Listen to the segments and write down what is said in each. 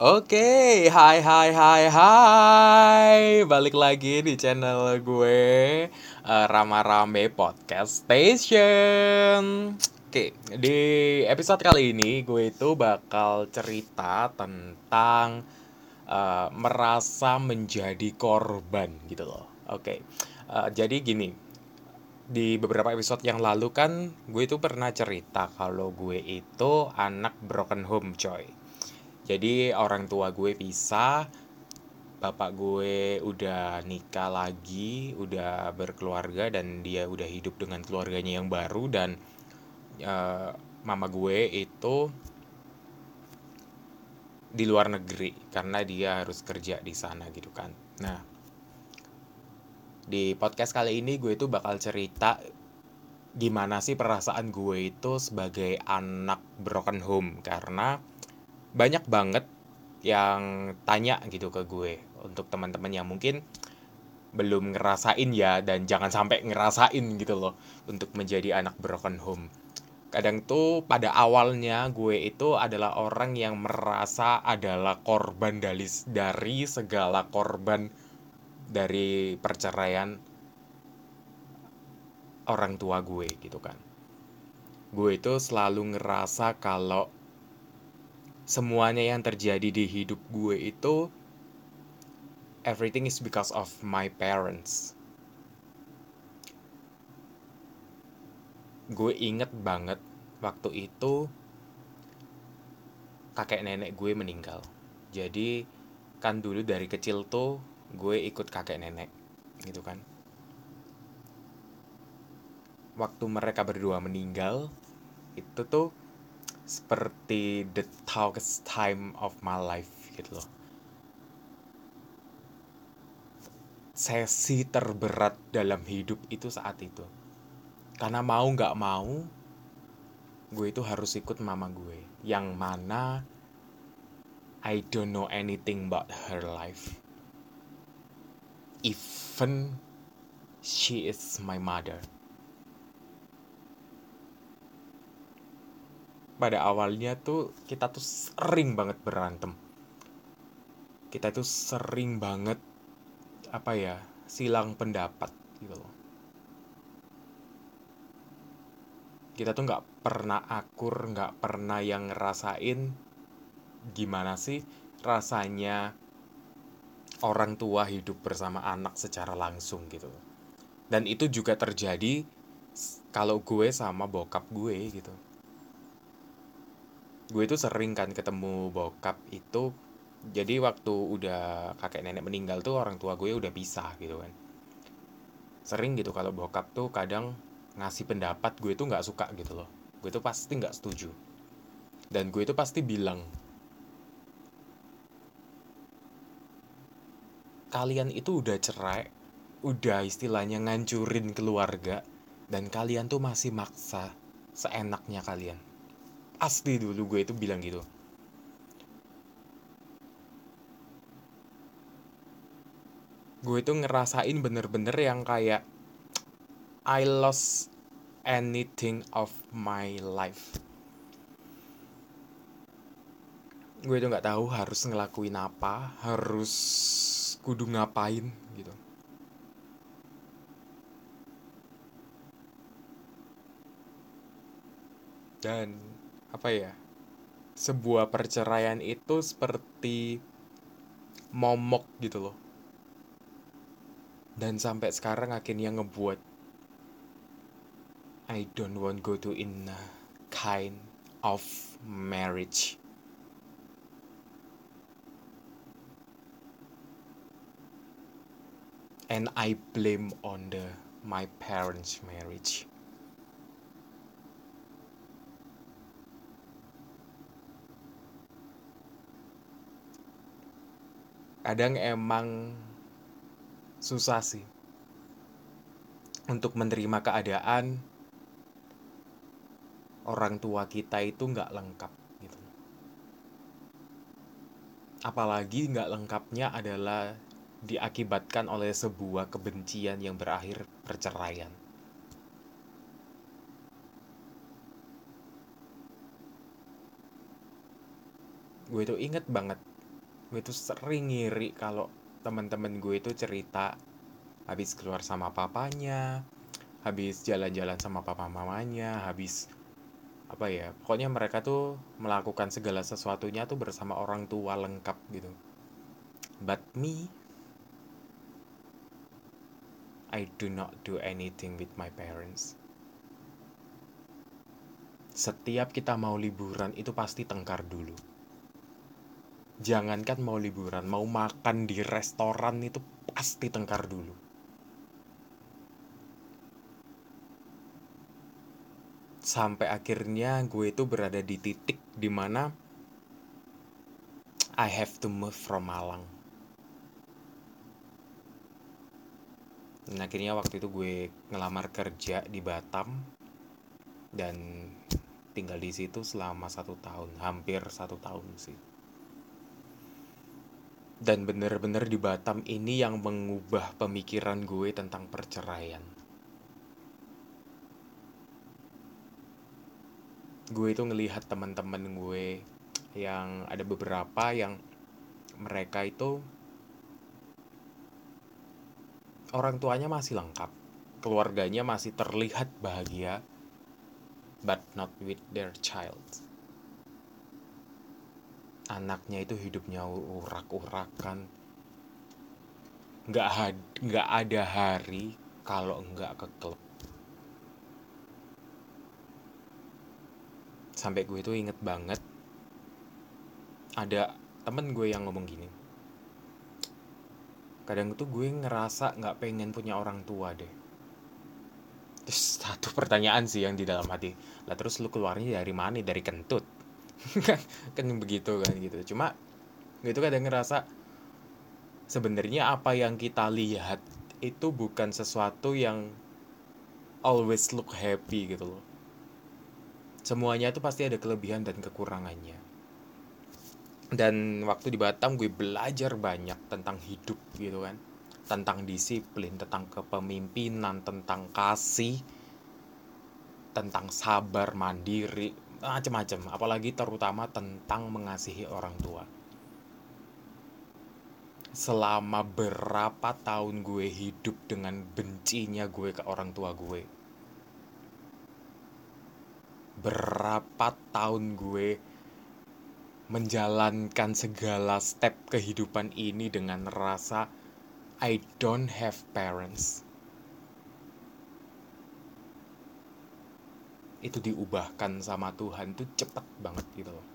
Oke, hai hai hai hai. Balik lagi di channel gue uh, Rama Rame Podcast Station Oke, di episode kali ini gue itu bakal cerita tentang uh, Merasa menjadi korban gitu loh. Oke, uh, jadi gini Di beberapa episode yang lalu kan gue itu pernah cerita kalau gue itu anak broken home coy. Jadi orang tua gue pisah bapak gue udah nikah lagi udah berkeluarga dan dia udah hidup dengan keluarganya yang baru dan uh, mama gue itu di luar negeri karena dia harus kerja di sana gitu kan nah di podcast kali ini gue itu bakal cerita gimana sih perasaan gue itu sebagai anak broken home karena banyak banget yang tanya gitu ke gue untuk teman-teman yang mungkin belum ngerasain ya dan jangan sampai ngerasain gitu loh untuk menjadi anak broken home. Kadang tuh pada awalnya gue itu adalah orang yang merasa adalah korban dari, dari segala korban dari perceraian orang tua gue gitu kan. Gue itu selalu ngerasa kalau semuanya yang terjadi di hidup gue itu everything is because of my parents. Gue inget banget waktu itu kakek nenek gue meninggal. Jadi kan dulu dari kecil tuh gue ikut kakek nenek gitu kan. Waktu mereka berdua meninggal itu tuh seperti the darkest time of my life gitu loh sesi terberat dalam hidup itu saat itu karena mau nggak mau gue itu harus ikut mama gue. Yang mana I don't know anything about her life. Even she is my mother. Pada awalnya tuh kita tuh sering banget berantem. Kita tuh sering banget apa ya silang pendapat gitu loh kita tuh nggak pernah akur nggak pernah yang ngerasain gimana sih rasanya orang tua hidup bersama anak secara langsung gitu. Dan itu juga terjadi kalau gue sama bokap gue gitu. Gue itu sering kan ketemu bokap itu jadi waktu udah kakek nenek meninggal tuh orang tua gue udah pisah gitu kan. Sering gitu kalau bokap tuh kadang ngasih pendapat gue tuh nggak suka gitu loh. Gue tuh pasti nggak setuju. Dan gue itu pasti bilang kalian itu udah cerai udah istilahnya ngancurin keluarga dan kalian tuh masih maksa seenaknya kalian. Asli dulu gue itu bilang gitu. Gue itu ngerasain bener-bener yang kayak I lost anything of my life. Gue itu nggak tahu harus ngelakuin apa harus kudu ngapain gitu. Dan apa ya sebuah perceraian itu seperti momok gitu loh. Dan sampai sekarang akhirnya ngebuat I don't want go to in a kind of marriage. And I blame on the my parents marriage. Kadang emang susah sih untuk menerima keadaan orang tua kita itu nggak lengkap gitu. Apalagi nggak lengkapnya adalah diakibatkan oleh sebuah kebencian yang berakhir perceraian. Gue itu inget banget gue itu sering ngiri kalau teman-teman gue itu cerita habis keluar sama papanya habis jalan-jalan sama papa mamanya habis apa ya pokoknya mereka tuh melakukan segala sesuatunya tuh bersama orang tua lengkap gitu. But me I do not do anything with my parents. Setiap kita mau liburan itu pasti tengkar dulu. Jangankan mau liburan, mau makan di restoran itu pasti tengkar dulu. Sampai akhirnya gue itu berada di titik di mana I have to move from Malang. Dan akhirnya waktu itu gue ngelamar kerja di Batam dan tinggal di situ selama satu tahun, hampir satu tahun sih dan bener-bener di Batam ini yang mengubah pemikiran gue tentang perceraian. Gue itu ngelihat teman-teman gue yang ada beberapa yang mereka itu orang tuanya masih lengkap, keluarganya masih terlihat bahagia, but not with their child. Anaknya itu hidupnya urak-urakan. Nggak nggak ada hari kalau nggak ke klub sampai gue itu inget banget ada temen gue yang ngomong gini. Kadang tuh gue ngerasa nggak pengen punya orang tua deh. Terus satu pertanyaan sih yang di dalam hati lah terus lu keluarnya dari mana dari kentut? Kan begitu kan gitu. Cuma gitu kadang ngerasa sebenarnya apa yang kita lihat itu bukan sesuatu yang always look happy gitu loh semuanya itu pasti ada kelebihan dan kekurangannya. Dan waktu di Batam gue belajar banyak tentang hidup gitu kan. Tentang disiplin tentang kepemimpinan tentang kasih tentang sabar mandiri macam-macam apalagi terutama tentang mengasihi orang tua. Selama berapa tahun gue hidup dengan bencinya gue ke orang tua gue berapa tahun gue menjalankan segala step kehidupan ini dengan rasa I don't have parents. Itu diubahkan sama Tuhan itu cepet banget gitu loh.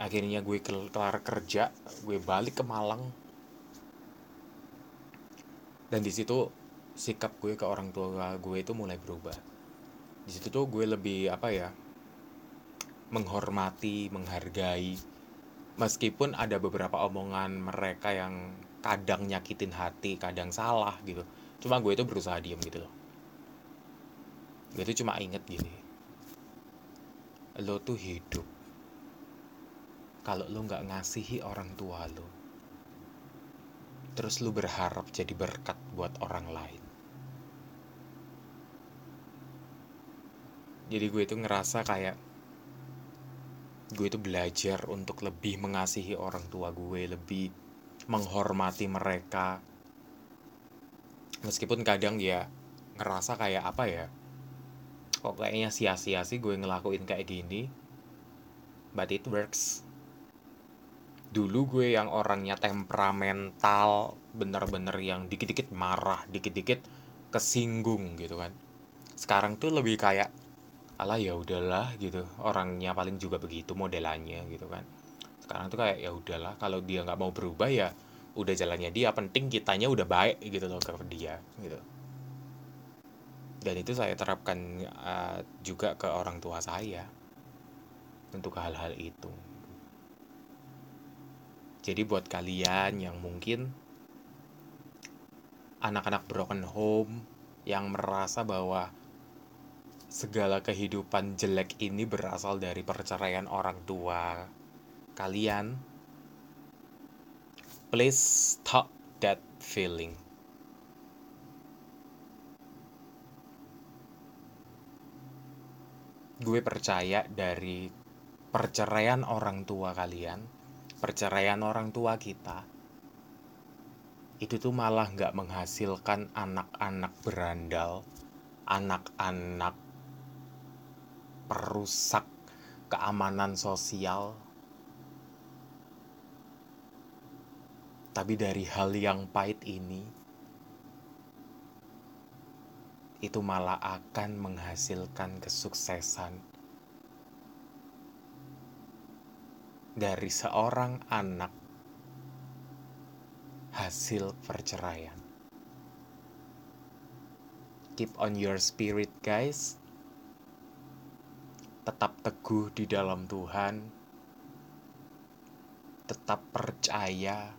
Akhirnya gue kelar kerja gue balik ke Malang. Dan di situ sikap gue ke orang tua gue itu mulai berubah di situ tuh gue lebih apa ya menghormati menghargai. Meskipun ada beberapa omongan mereka yang kadang nyakitin hati kadang salah gitu. Cuma gue itu berusaha diem gitu loh. Gue tuh cuma inget gini. Lo tuh hidup. Kalau lo nggak ngasihi orang tua lo terus lo berharap jadi berkat buat orang lain jadi gue itu ngerasa kayak gue itu belajar untuk lebih mengasihi orang tua gue lebih menghormati mereka. Meskipun kadang ya ngerasa kayak apa ya kok kayaknya sia-sia sih gue ngelakuin kayak gini but it works. Dulu gue yang orangnya temperamental bener-bener yang dikit-dikit marah dikit-dikit kesinggung gitu kan. Sekarang tuh lebih kayak ala ya udahlah gitu. Orangnya paling juga begitu modelannya gitu kan. Sekarang tuh kayak ya udahlah kalau dia nggak mau berubah ya udah jalannya dia penting kitanya udah baik gitu loh ke dia gitu. Dan itu saya terapkan uh, juga ke orang tua saya untuk hal-hal itu. Jadi buat kalian yang mungkin anak-anak broken home yang merasa bahwa segala kehidupan jelek ini berasal dari perceraian orang tua kalian, please stop that feeling. Gue percaya dari perceraian orang tua kalian, perceraian orang tua kita, itu tuh malah nggak menghasilkan anak-anak berandal, anak-anak perusak keamanan sosial. Tapi dari hal yang pahit ini, itu malah akan menghasilkan kesuksesan dari seorang anak hasil perceraian. Keep on your spirit, guys tetap teguh di dalam Tuhan, tetap percaya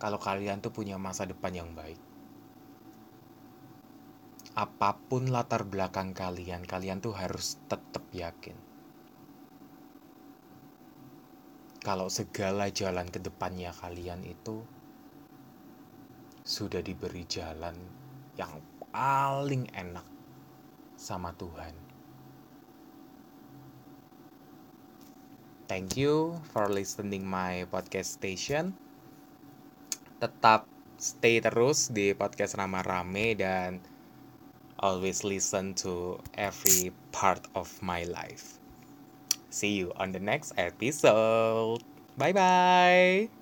kalau kalian tuh punya masa depan yang baik. Apa pun latar belakang kalian, kalian tuh harus tetap yakin. Kalau segala jalan ke depannya kalian itu sudah diberi jalan yang paling enak sama Tuhan. Thank you for listening my podcast station. Tetap stay terus di podcast Rama Rame dan always listen to every part of my life. See you on the next episode. Bye bye.